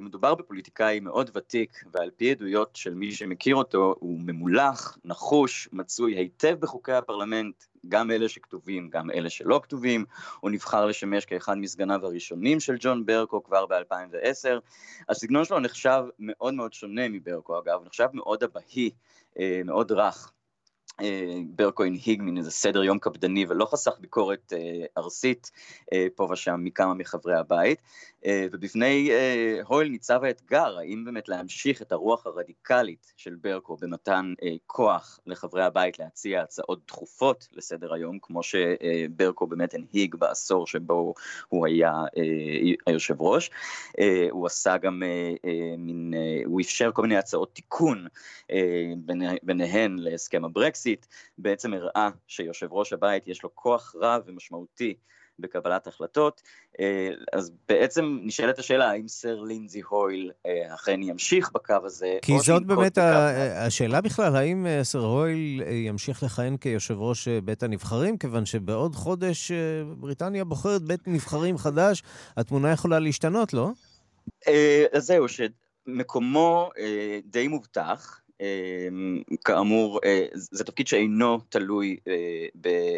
מדובר בפוליטיקאי מאוד ותיק, ועל פי עדויות של מי שמכיר אותו, הוא ממולח, נחוש, מצוי היטב בחוקי הפרלמנט, גם אלה שכתובים, גם אלה שלא כתובים. הוא נבחר לשמש כאחד מסגניו הראשונים של ג'ון ברקו כבר ב-2010. הסגנון שלו נחשב מאוד מאוד שונה מברקו, אגב, נחשב מאוד אבהי, מאוד רך. ברקו הנהיג מין איזה סדר יום קפדני ולא חסך ביקורת אה, ארסית אה, פה ושם מכמה מחברי הבית. אה, ובפני הויל ניצב האתגר, האם באמת להמשיך את הרוח הרדיקלית של ברקו במתן כוח לחברי הבית להציע הצעות דחופות לסדר היום, כמו שברקו באמת הנהיג בעשור שבו הוא היה היושב ראש. הוא עשה גם מין, הוא אפשר כל מיני הצעות תיקון, ביניהן להסכם הברקסיט. בעצם הראה שיושב ראש הבית יש לו כוח רב ומשמעותי בקבלת החלטות, אה, אז בעצם נשאלת השאלה האם סר לינזי הויל אה, אכן ימשיך בקו הזה. כי זאת באמת ה... השאלה בכלל, האם אה, סר הויל ימשיך לכהן כיושב ראש בית הנבחרים, כיוון שבעוד חודש בריטניה בוחרת בית נבחרים חדש, התמונה יכולה להשתנות, לא? אז זהו, שמקומו די מובטח. אמ, כאמור, אה, זה תפקיד שאינו תלוי אה,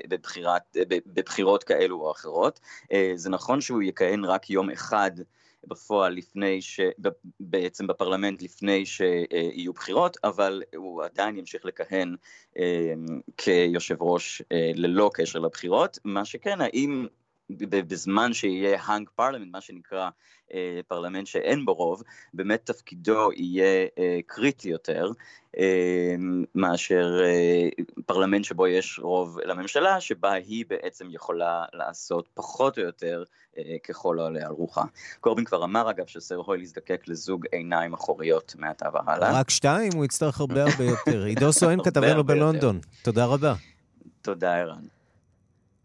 בבחירת, בבחירות כאלו או אחרות. אה, זה נכון שהוא יכהן רק יום אחד בפועל לפני ש... בעצם בפרלמנט לפני שיהיו בחירות, אבל הוא עדיין ימשיך לכהן כיושב ראש ללא קשר לבחירות. מה שכן, האם בזמן שיהיה hung parliament, מה שנקרא אה, פרלמנט שאין בו רוב, באמת תפקידו יהיה אה, קריטי יותר אה, מאשר אה, פרלמנט שבו יש רוב לממשלה, שבה היא בעצם יכולה לעשות פחות או יותר אה, ככל העולה על רוחה. קורבין כבר אמר אגב שסר הויל יזדקק לזוג עיניים אחוריות מעתה והלאה. רק שתיים? הוא יצטרך הרבה הרבה יותר. עידו סואן כתבנו בלונדון. תודה רבה. תודה ערן.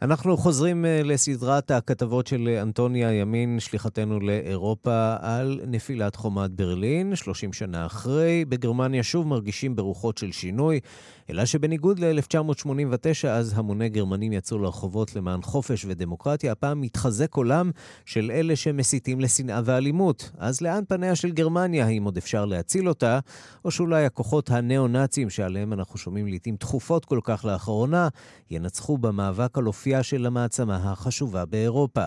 אנחנו חוזרים אה, לסדרת הכתבות של אנטוניה ימין, שליחתנו לאירופה, על נפילת חומת ברלין, 30 שנה אחרי. בגרמניה שוב מרגישים ברוחות של שינוי, אלא שבניגוד ל-1989, אז המוני גרמנים יצאו לרחובות למען חופש ודמוקרטיה, הפעם מתחזק קולם של אלה שמסיתים לשנאה ואלימות. אז לאן פניה של גרמניה? האם עוד אפשר להציל אותה? או שאולי הכוחות הניאו-נאצים, שעליהם אנחנו שומעים לעיתים תכופות כל כך לאחרונה, ינצחו במאבק על אופייה של המעצמה החשובה באירופה.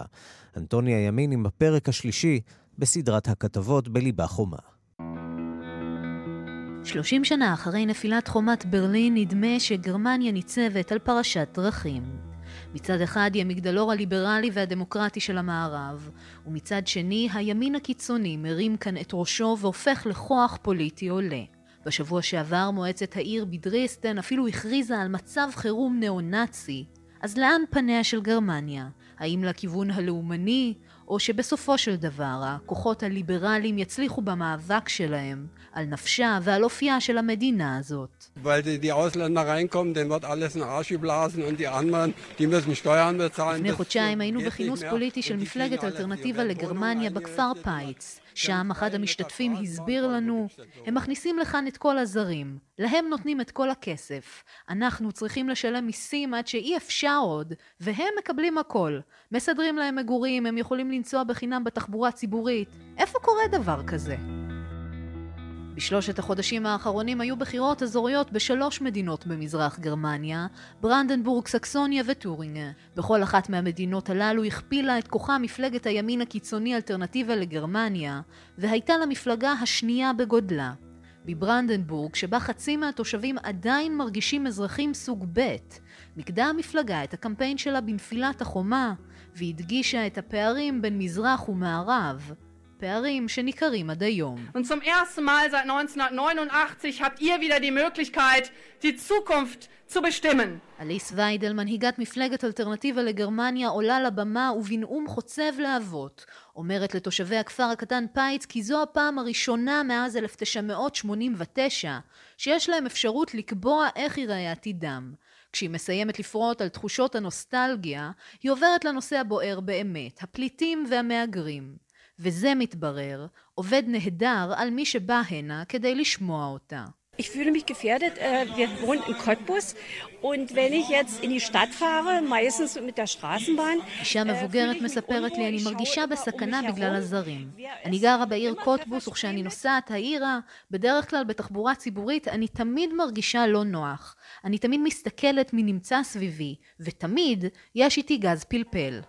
אנטוניה ימין עם הפרק השלישי בסדרת הכתבות בליבה חומה. 30 שנה אחרי נפילת חומת ברלין נדמה שגרמניה ניצבת על פרשת דרכים. מצד אחד היא המגדלור הליברלי והדמוקרטי של המערב, ומצד שני הימין הקיצוני מרים כאן את ראשו והופך לכוח פוליטי עולה. בשבוע שעבר מועצת העיר בדריסטן אפילו הכריזה על מצב חירום ניאו-נאצי. אז לאן פניה של גרמניה? האם לכיוון הלאומני או שבסופו של דבר הכוחות הליברליים יצליחו במאבק שלהם על נפשה ועל אופייה של המדינה הזאת. לפני חודשיים היינו בכינוס פוליטי של מפלגת אלטרנטיבה לגרמניה בכפר פייץ. שם אחד המשתתפים הסביר לנו, הם מכניסים לכאן את כל הזרים, להם נותנים את כל הכסף, אנחנו צריכים לשלם מיסים עד שאי אפשר עוד, והם מקבלים הכל. מסדרים להם מגורים, הם יכולים לנסוע בחינם בתחבורה ציבורית. איפה קורה דבר כזה? בשלושת החודשים האחרונים היו בחירות אזוריות בשלוש מדינות במזרח גרמניה, ברנדנבורג, סקסוניה וטורינגה. בכל אחת מהמדינות הללו הכפילה את כוחה מפלגת הימין הקיצוני אלטרנטיבה לגרמניה, והייתה למפלגה השנייה בגודלה. בברנדנבורג, שבה חצי מהתושבים עדיין מרגישים אזרחים סוג ב', מיקדה המפלגה את הקמפיין שלה בנפילת החומה, והדגישה את הפערים בין מזרח ומערב. פערים שניכרים עד היום. Und zum ersten Mal seit 1989 habt ihr wieder die Möglichkeit, die Zukunft zu bestimmen. אליס ויידל, מנהיגת מפלגת אלטרנטיבה לגרמניה, עולה לבמה ובנאום חוצב להבות. אומרת לתושבי הכפר הקטן פייץ כי זו הפעם הראשונה מאז 1989 שיש להם אפשרות לקבוע איך ייראה עתידם. כשהיא מסיימת לפרוט על תחושות הנוסטלגיה, היא עוברת לנושא הבוער באמת, הפליטים והמהגרים. וזה מתברר, עובד נהדר על מי שבא הנה כדי לשמוע אותה. Ich fühle mich gefährdet. Wir wohnen in Cottbus und wenn ich jetzt in die Stadt fahre, meistens mit der Straßenbahn... אישה מבוגרת מספרת לי, אני מרגישה בסכנה בגלל הזרים. אני גרה בעיר קוטבוס וכשאני נוסעת העירה, בדרך כלל בתחבורה ציבורית, אני תמיד מרגישה לא נוח. אני תמיד מסתכלת מי נמצא סביבי, ותמיד יש איתי גז פלפל.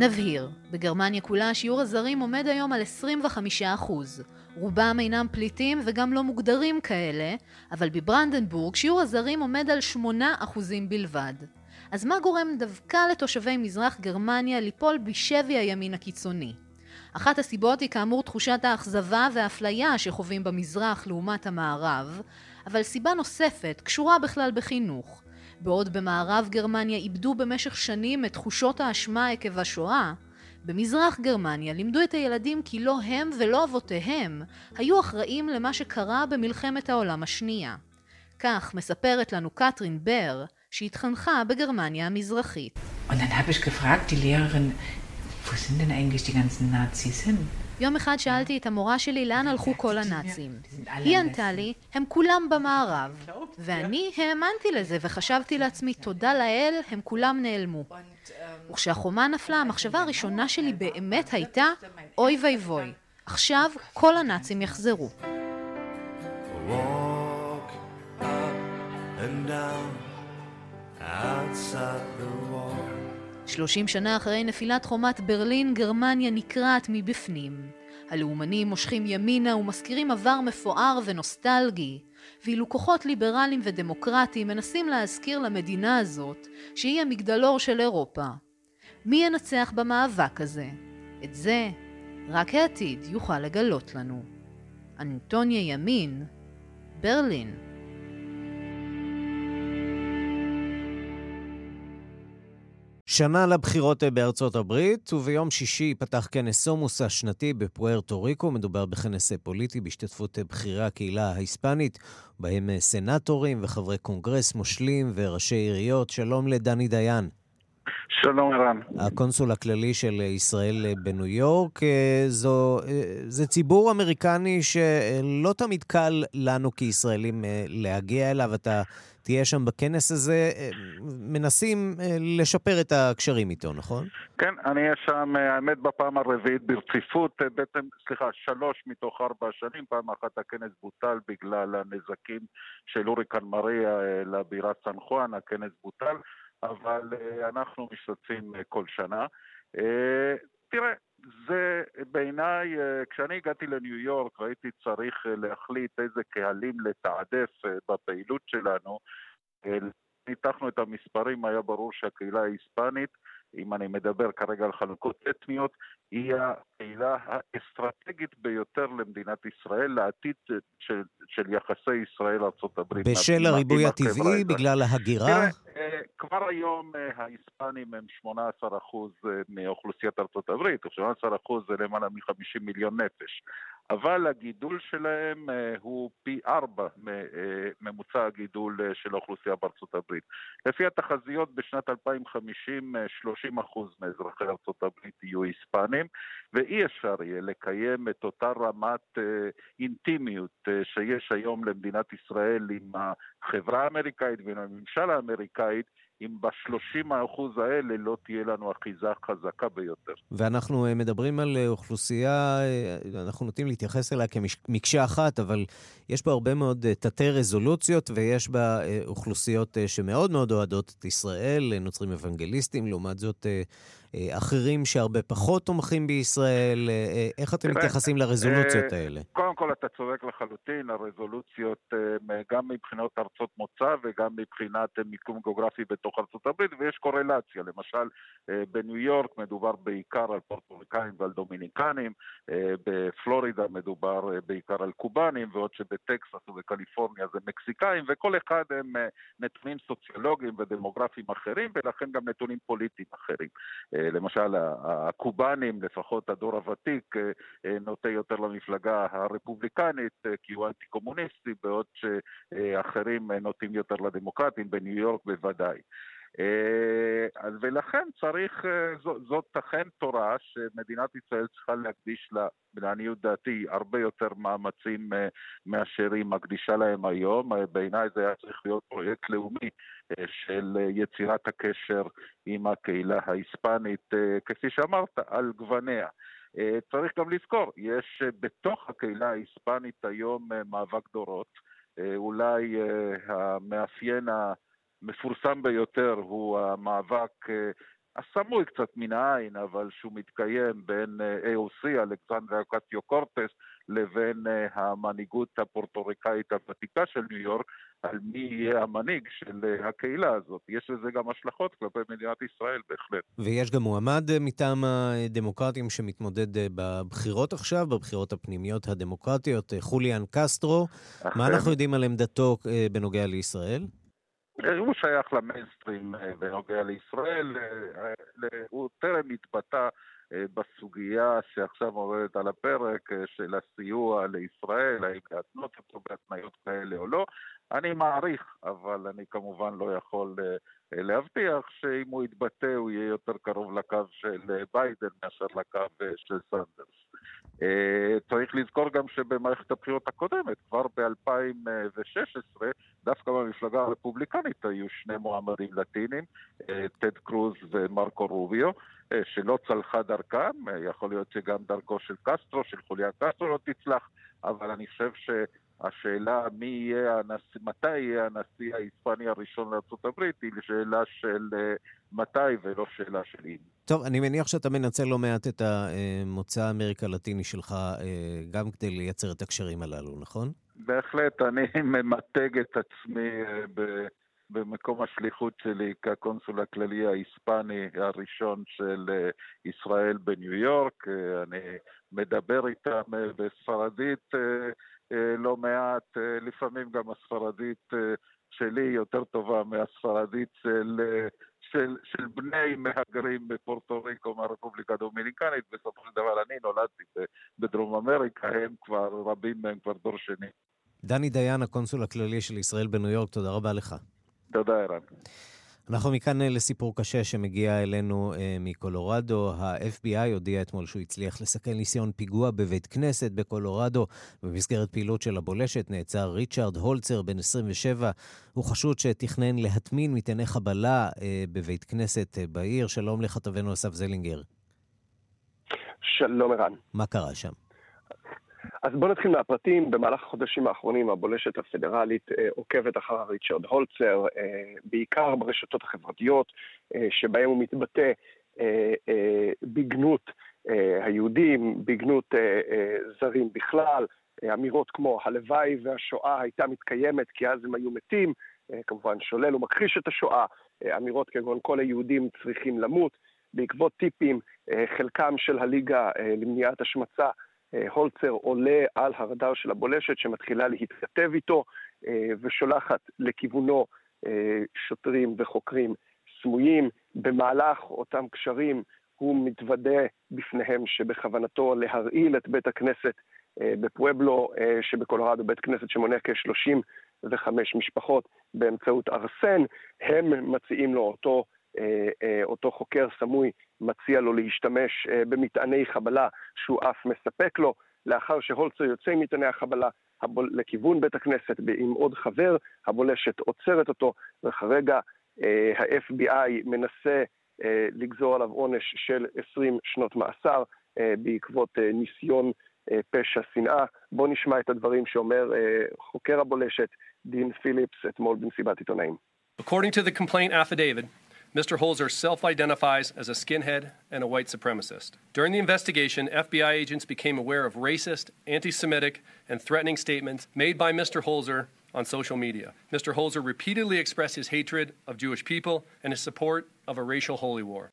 נבהיר, בגרמניה כולה שיעור הזרים עומד היום על 25%. רובם אינם פליטים וגם לא מוגדרים כאלה, אבל בברנדנבורג שיעור הזרים עומד על 8% בלבד. אז מה גורם דווקא לתושבי מזרח גרמניה ליפול בשבי הימין הקיצוני? אחת הסיבות היא כאמור תחושת האכזבה והאפליה שחווים במזרח לעומת המערב, אבל סיבה נוספת קשורה בכלל בחינוך. בעוד במערב גרמניה איבדו במשך שנים את תחושות האשמה עקב השואה, במזרח גרמניה לימדו את הילדים כי לא הם ולא אבותיהם היו אחראים למה שקרה במלחמת העולם השנייה. כך מספרת לנו קטרין בר, שהתחנכה בגרמניה המזרחית. Und dann habe ich gefragt, die Lehrerin, wo sind denn eigentlich die ganzen Nazis hin? יום אחד שאלתי את המורה שלי לאן הלכו כל הנאצים. היא ענתה לי, הם כולם במערב. ואני האמנתי לזה וחשבתי לעצמי, תודה לאל, הם כולם נעלמו. וכשהחומה נפלה, המחשבה הראשונה שלי באמת הייתה, אוי ויבוי, עכשיו כל הנאצים יחזרו. outside the שלושים שנה אחרי נפילת חומת ברלין, גרמניה נקרעת מבפנים. הלאומנים מושכים ימינה ומזכירים עבר מפואר ונוסטלגי, ואילו כוחות ליברליים ודמוקרטיים מנסים להזכיר למדינה הזאת שהיא המגדלור של אירופה. מי ינצח במאבק הזה? את זה רק העתיד יוכל לגלות לנו. אנטוניה ימין, ברלין שנה לבחירות בארצות הברית, וביום שישי ייפתח כנס סומוס השנתי בפוארטו ריקו. מדובר בכנס פוליטי בהשתתפות בכירי הקהילה ההיספנית, בהם סנטורים וחברי קונגרס מושלים וראשי עיריות. שלום לדני דיין. שלום ערן. הקונסול הכללי של ישראל בניו יורק, אה, זו, אה, זה ציבור אמריקני שלא תמיד קל לנו כישראלים אה, להגיע אליו. אתה תהיה שם בכנס הזה. מנסים לשפר את הקשרים איתו, נכון? כן, אני אהיה שם, האמת, בפעם הרביעית ברציפות, בעצם, סליחה, שלוש מתוך ארבע שנים. פעם אחת הכנס בוטל בגלל הנזקים של אוריקן מריה לבירת סן חואן, הכנס בוטל. אבל אה, אנחנו משתתפים אה, כל שנה. אה, תראה, זה בעיניי, כשאני הגעתי לניו יורק הייתי צריך להחליט איזה קהלים לתעדף בפעילות שלנו. ניתחנו את המספרים, היה ברור שהקהילה ההיספנית אם אני מדבר כרגע על חלוקות אתניות, היא הקהילה האסטרטגית ביותר למדינת ישראל, לעתיד של, של יחסי ישראל-ארה"ב. בשל הריבוי הטבעי, בגלל ההגירה? אה, כבר היום אה, ההיספנים הם 18% אה, מאוכלוסיית הברית, 18% זה למעלה מ-50 מיליון נפש. אבל הגידול שלהם הוא פי ארבע מממוצע הגידול של האוכלוסייה בארצות הברית. לפי התחזיות בשנת 2050, 30% מאזרחי ארצות הברית יהיו היספנים, ואי אפשר יהיה לקיים את אותה רמת אינטימיות שיש היום למדינת ישראל עם החברה האמריקאית ועם הממשל האמריקאית, אם בשלושים האחוז האלה לא תהיה לנו אחיזה חזקה ביותר. ואנחנו אה, מדברים על אה, אוכלוסייה, אה, אנחנו נוטים להתייחס אליה כמקשה אחת, אבל יש בה הרבה מאוד תתי רזולוציות, ויש בה אוכלוסיות שמאוד מאוד אוהדות את ישראל, נוצרים אוונגליסטים, לעומת זאת אחרים שהרבה פחות תומכים בישראל? אה, אה, איך אתם מתייחסים לרזולוציות האלה? קודם כל, אתה צודק לחלוטין, הרזולוציות גם מבחינות ארצות מוצא וגם מבחינת מיקום גיאוגרפי בתוך ארצות הברית, ויש קורלציה. למשל, בניו יורק מדובר בעיקר על פורטוריקאים ועל דומיניקנים, בפלורידה מדובר בעיקר על קובנים, ועוד שבטקסס ובקליפורניה זה מקסיקאים, וכל אחד הם נתונים סוציולוגיים ודמוגרפיים אחרים, ולכן גם נתונים פוליטיים אחרים. אה, למשל, הקובנים, לפחות הדור הוותיק, אה, אה, נוטה יותר למפלגה הרפובליקנית, כי הוא אנטי-קומוניסטי, בעוד שאחרים נוטים יותר לדמוקרטים, בניו יורק בוודאי. ולכן צריך, זאת אכן תורה שמדינת ישראל צריכה להקדיש לה, לעניות דעתי, הרבה יותר מאמצים מאשר היא מקדישה להם היום. בעיניי זה היה צריך להיות פרויקט לאומי של יצירת הקשר עם הקהילה ההיספנית, כפי שאמרת, על גווניה. צריך גם לזכור, יש בתוך הקהילה ההיספנית היום מאבק דורות. אולי המאפיין המפורסם ביותר הוא המאבק הסמוי קצת מן העין, אבל שהוא מתקיים בין AOC, אלכסנדריה קטיו קורטס, לבין המנהיגות הפורטוריקאית הוותיקה של ניו יורק, על מי יהיה המנהיג של אה, הקהילה הזאת. יש לזה גם השלכות כלפי מדינת ישראל, בהחלט. ויש גם מועמד אה, מטעם הדמוקרטים שמתמודד אה, בבחירות עכשיו, בבחירות הפנימיות הדמוקרטיות, חוליאן קסטרו. אחרי... מה אנחנו יודעים על עמדתו בנוגע לישראל? הוא שייך למיינסטרים בנוגע לישראל, הוא טרם התבטא בסוגיה שעכשיו עומדת על הפרק של הסיוע לישראל, האם להתנות אותו בהתניות כאלה או לא. אני מעריך, אבל אני כמובן לא יכול אה, אה, להבטיח שאם הוא יתבטא הוא יהיה יותר קרוב לקו של אה, ביידן מאשר לקו של סנדרס. צריך לזכור גם שבמערכת הבחירות הקודמת, כבר ב-2016, דווקא במפלגה הרפובליקנית היו שני מועמדים לטינים, טד קרוז ומרקו רוביו, שלא צלחה דרכם, יכול להיות שגם דרכו של קסטרו, של חוליה קסטרו לא תצלח, אבל אני חושב ש... השאלה מי יהיה הנשיא, מתי יהיה הנשיא ההיספני הראשון לארה"ב היא שאלה של uh, מתי ולא שאלה של אם. טוב, אני מניח שאתה מנצל לא מעט את המוצא האמריקה הלטיני שלך uh, גם כדי לייצר את הקשרים הללו, נכון? בהחלט, אני ממתג את עצמי ב... במקום השליחות שלי כקונסול הכללי ההיספני הראשון של ישראל בניו יורק. אני מדבר איתם בספרדית אה, לא מעט, אה, לפעמים גם הספרדית אה, שלי יותר טובה מהספרדית של, של, של בני מהגרים בפורטו ריקו מהרפובליקה הדומיניקנית, בסופו של דבר אני נולדתי בדרום אמריקה, הם כבר, רבים מהם כבר דור שני. דני דיין, הקונסול הכללי של ישראל בניו יורק, תודה רבה לך. תודה, ערן. אנחנו מכאן אה, לסיפור קשה שמגיע אלינו אה, מקולורדו. ה-FBI הודיע אתמול שהוא הצליח לסכל ניסיון פיגוע בבית כנסת בקולורדו. במסגרת פעילות של הבולשת נעצר ריצ'רד הולצר, בן 27. הוא חשוד שתכנן להטמין מטעני חבלה אה, בבית כנסת אה, בעיר. שלום לכתבנו אסף זלינגר. שלום ערן. מה קרה שם? אז בואו נתחיל מהפרטים. במהלך החודשים האחרונים הבולשת הפדרלית אה, עוקבת אחר ריצ'רד הולצר, אה, בעיקר ברשתות החברתיות, אה, שבהם הוא מתבטא בגנות היהודים, בגנות זרים בכלל, אמירות כמו הלוואי והשואה הייתה מתקיימת כי אז הם היו מתים, כמובן שולל ומכחיש את השואה, אה, אמירות כגון כל היהודים צריכים למות. בעקבות טיפים, חלקם של הליגה למניעת השמצה, הולצר עולה על הרדאר של הבולשת שמתחילה להתכתב איתו ושולחת לכיוונו שוטרים וחוקרים סמויים. במהלך אותם קשרים הוא מתוודה בפניהם שבכוונתו להרעיל את בית הכנסת בפואבלו שבקולורדו, בית כנסת שמונה כ-35 משפחות באמצעות ארסן. הם מציעים לו אותו אה, אה, אותו חוקר סמוי מציע לו להשתמש אה, במטעני חבלה שהוא אף מספק לו. לאחר שהולצר יוצא מטעני החבלה לכיוון בית הכנסת עם עוד חבר, הבולשת עוצרת אותו, וכרגע ה-FBI מנסה לגזור עליו עונש של 20 שנות מאסר בעקבות ניסיון פשע שנאה. בואו נשמע את הדברים שאומר חוקר הבולשת, דין פיליפס, אתמול במסיבת עיתונאים. According to the complaint affidavit, Mr. Holzer self identifies as a skinhead and a white supremacist. During the investigation, FBI agents became aware of racist, anti Semitic, and threatening statements made by Mr. Holzer on social media. Mr. Holzer repeatedly expressed his hatred of Jewish people and his support of a racial holy war.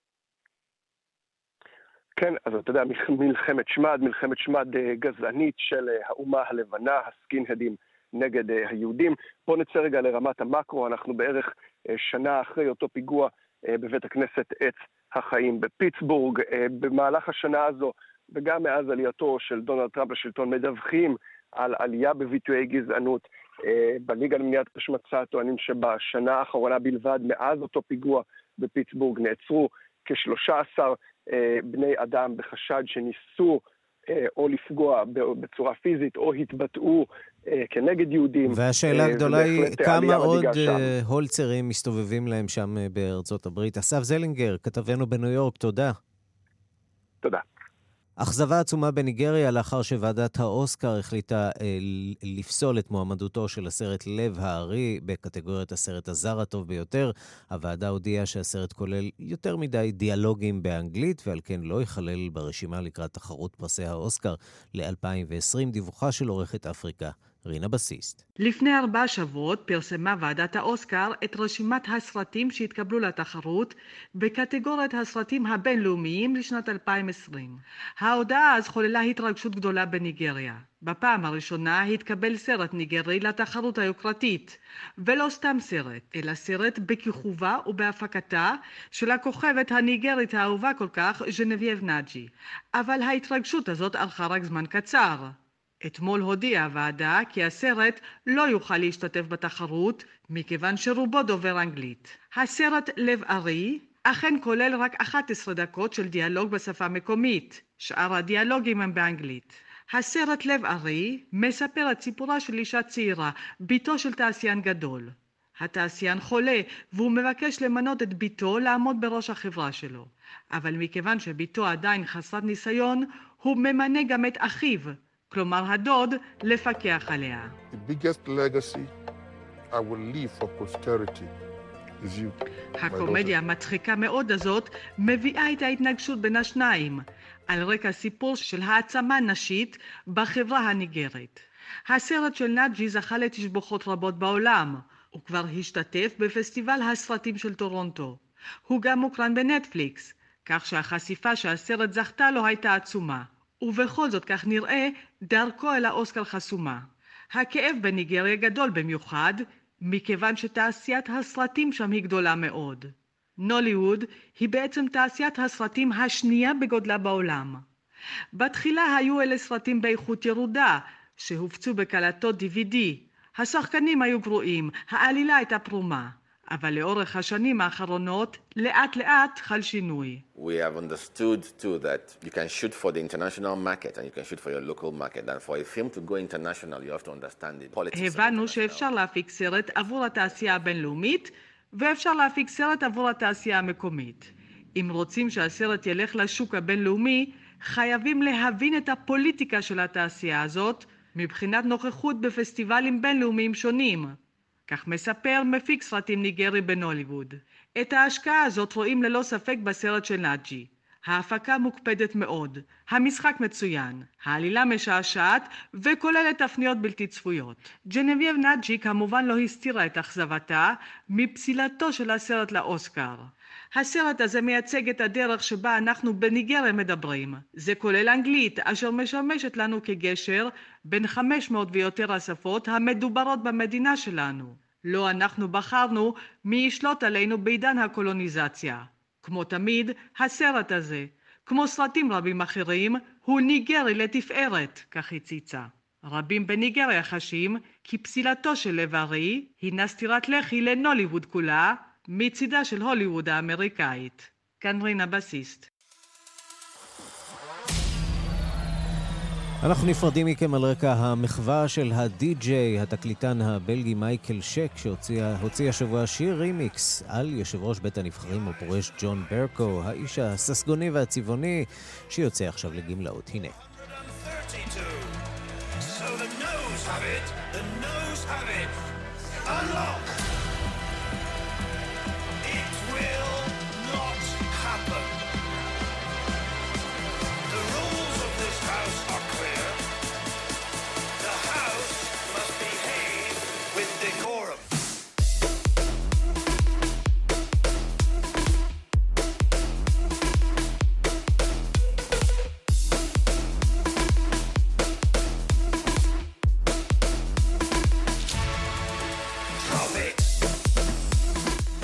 כן, אז אתה יודע, מלחמת שמד, מלחמת שמד גזענית של האומה הלבנה, הסקין-הדים נגד היהודים. בואו נצא רגע לרמת המקרו, אנחנו בערך שנה אחרי אותו פיגוע אה, בבית הכנסת עץ החיים בפיטסבורג. אה, במהלך השנה הזו, וגם מאז עלייתו של דונלד טראמפ לשלטון, מדווחים על עלייה בביטויי גזענות. אה, בליגה למניעת השמצה טוענים שבשנה האחרונה בלבד, מאז אותו פיגוע בפיטסבורג, נעצרו כ-13 בני אדם בחשד שניסו אה, או לפגוע בצורה פיזית, או התבטאו אה, כנגד יהודים. והשאלה אה, הגדולה היא, כמה עוד הולצרים מסתובבים להם שם בארצות הברית? אסף זלינגר, כתבנו בניו יורק, תודה. תודה. אכזבה עצומה בניגריה לאחר שוועדת האוסקר החליטה אה, לפסול את מועמדותו של הסרט לב הארי בקטגוריית הסרט הזר הטוב ביותר. הוועדה הודיעה שהסרט כולל יותר מדי דיאלוגים באנגלית, ועל כן לא ייכלל ברשימה לקראת תחרות פרסי האוסקר ל-2020. דיווחה של עורכת אפריקה, רינה בסיסט. לפני ארבעה שבועות פרסמה ועדת האוסקר את רשימת הסרטים שהתקבלו לתחרות בקטגוריית הסרטים הבינלאומיים לשנת 2020. ההודעה אז חוללה התרגשות גדולה בניגריה. בפעם הראשונה התקבל סרט ניגרי לתחרות היוקרתית, ולא סתם סרט, אלא סרט בכיכובה ובהפקתה של הכוכבת הניגרית האהובה כל כך, ז'נבייב נאג'י. אבל ההתרגשות הזאת ארכה רק זמן קצר. אתמול הודיעה הוועדה כי הסרט לא יוכל להשתתף בתחרות מכיוון שרובו דובר אנגלית. הסרט לב ארי אכן כולל רק 11 דקות של דיאלוג בשפה מקומית, שאר הדיאלוגים הם באנגלית. הסרט לב ארי מספר את סיפורה של אישה צעירה, בתו של תעשיין גדול. התעשיין חולה והוא מבקש למנות את בתו לעמוד בראש החברה שלו. אבל מכיוון שבתו עדיין חסרת ניסיון, הוא ממנה גם את אחיו, כלומר הדוד, לפקח עליה. The biggest legacy I will leave for posterity is you. הקומדיה המצחיקה מאוד הזאת מביאה את ההתנגשות בין השניים, על רקע סיפור של העצמה נשית בחברה הניגרית. הסרט של נאג'י זכה לתשבוכות רבות בעולם, הוא כבר השתתף בפסטיבל הסרטים של טורונטו. הוא גם מוקרן בנטפליקס, כך שהחשיפה שהסרט זכתה לו הייתה עצומה. ובכל זאת, כך נראה, דרכו אל האוסקר חסומה. הכאב בניגריה גדול במיוחד, מכיוון שתעשיית הסרטים שם היא גדולה מאוד. נוליווד היא בעצם תעשיית הסרטים השנייה בגודלה בעולם. בתחילה היו אלה סרטים באיכות ירודה, שהופצו בקלטות DVD. השחקנים היו גרועים, העלילה הייתה פרומה. אבל לאורך השנים האחרונות, לאט לאט חל שינוי. We have understood too that you can shoot for the international market and you can shoot for your local market and for a film to go international you have to understand the politics. הבנו שאפשר להפיק סרט עבור התעשייה הבינלאומית ואפשר להפיק סרט עבור התעשייה המקומית. אם רוצים שהסרט ילך לשוק הבינלאומי, חייבים להבין את הפוליטיקה של התעשייה הזאת מבחינת נוכחות בפסטיבלים בינלאומיים שונים. כך מספר מפיק סרטים ניגרי בנוליווד. את ההשקעה הזאת רואים ללא ספק בסרט של נאג'י. ההפקה מוקפדת מאוד, המשחק מצוין, העלילה משעשעת וכוללת תפניות בלתי צפויות. ג'נבייב נאג'י כמובן לא הסתירה את אכזבתה מפסילתו של הסרט לאוסקר. הסרט הזה מייצג את הדרך שבה אנחנו בניגריה מדברים. זה כולל אנגלית, אשר משמשת לנו כגשר בין 500 ויותר השפות המדוברות במדינה שלנו. לא אנחנו בחרנו מי ישלוט עלינו בעידן הקולוניזציה. כמו תמיד, הסרט הזה, כמו סרטים רבים אחרים, הוא ניגרי לתפארת, כך הציצה. רבים בניגריה חשים כי פסילתו של לב ארי הינה סטירת לחי לנוליווד כולה מצידה של הוליווד האמריקאית. כאן רינה בסיסט. אנחנו נפרדים מכם על רקע המחווה של הדי-ג'יי, התקליטן הבלגי מייקל שק, שהוציא השבוע שיר רימיקס על יושב ראש בית הנבחרים הפורש ג'ון ברקו, האיש הססגוני והצבעוני, שיוצא עכשיו לגמלאות. הנה. Unlock!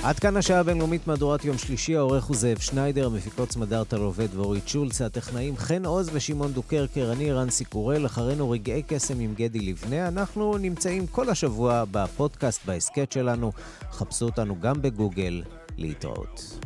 עד כאן השעה הבינלאומית מהדורת יום שלישי, העורך הוא זאב שניידר, מפיקות סמדארטה עובד ואורית שולץ, הטכנאים חן עוז ושמעון דוקרקר, אני רנסי קורל, אחרינו רגעי קסם עם גדי לבנה. אנחנו נמצאים כל השבוע בפודקאסט, בהסכת שלנו, חפשו אותנו גם בגוגל, להתראות.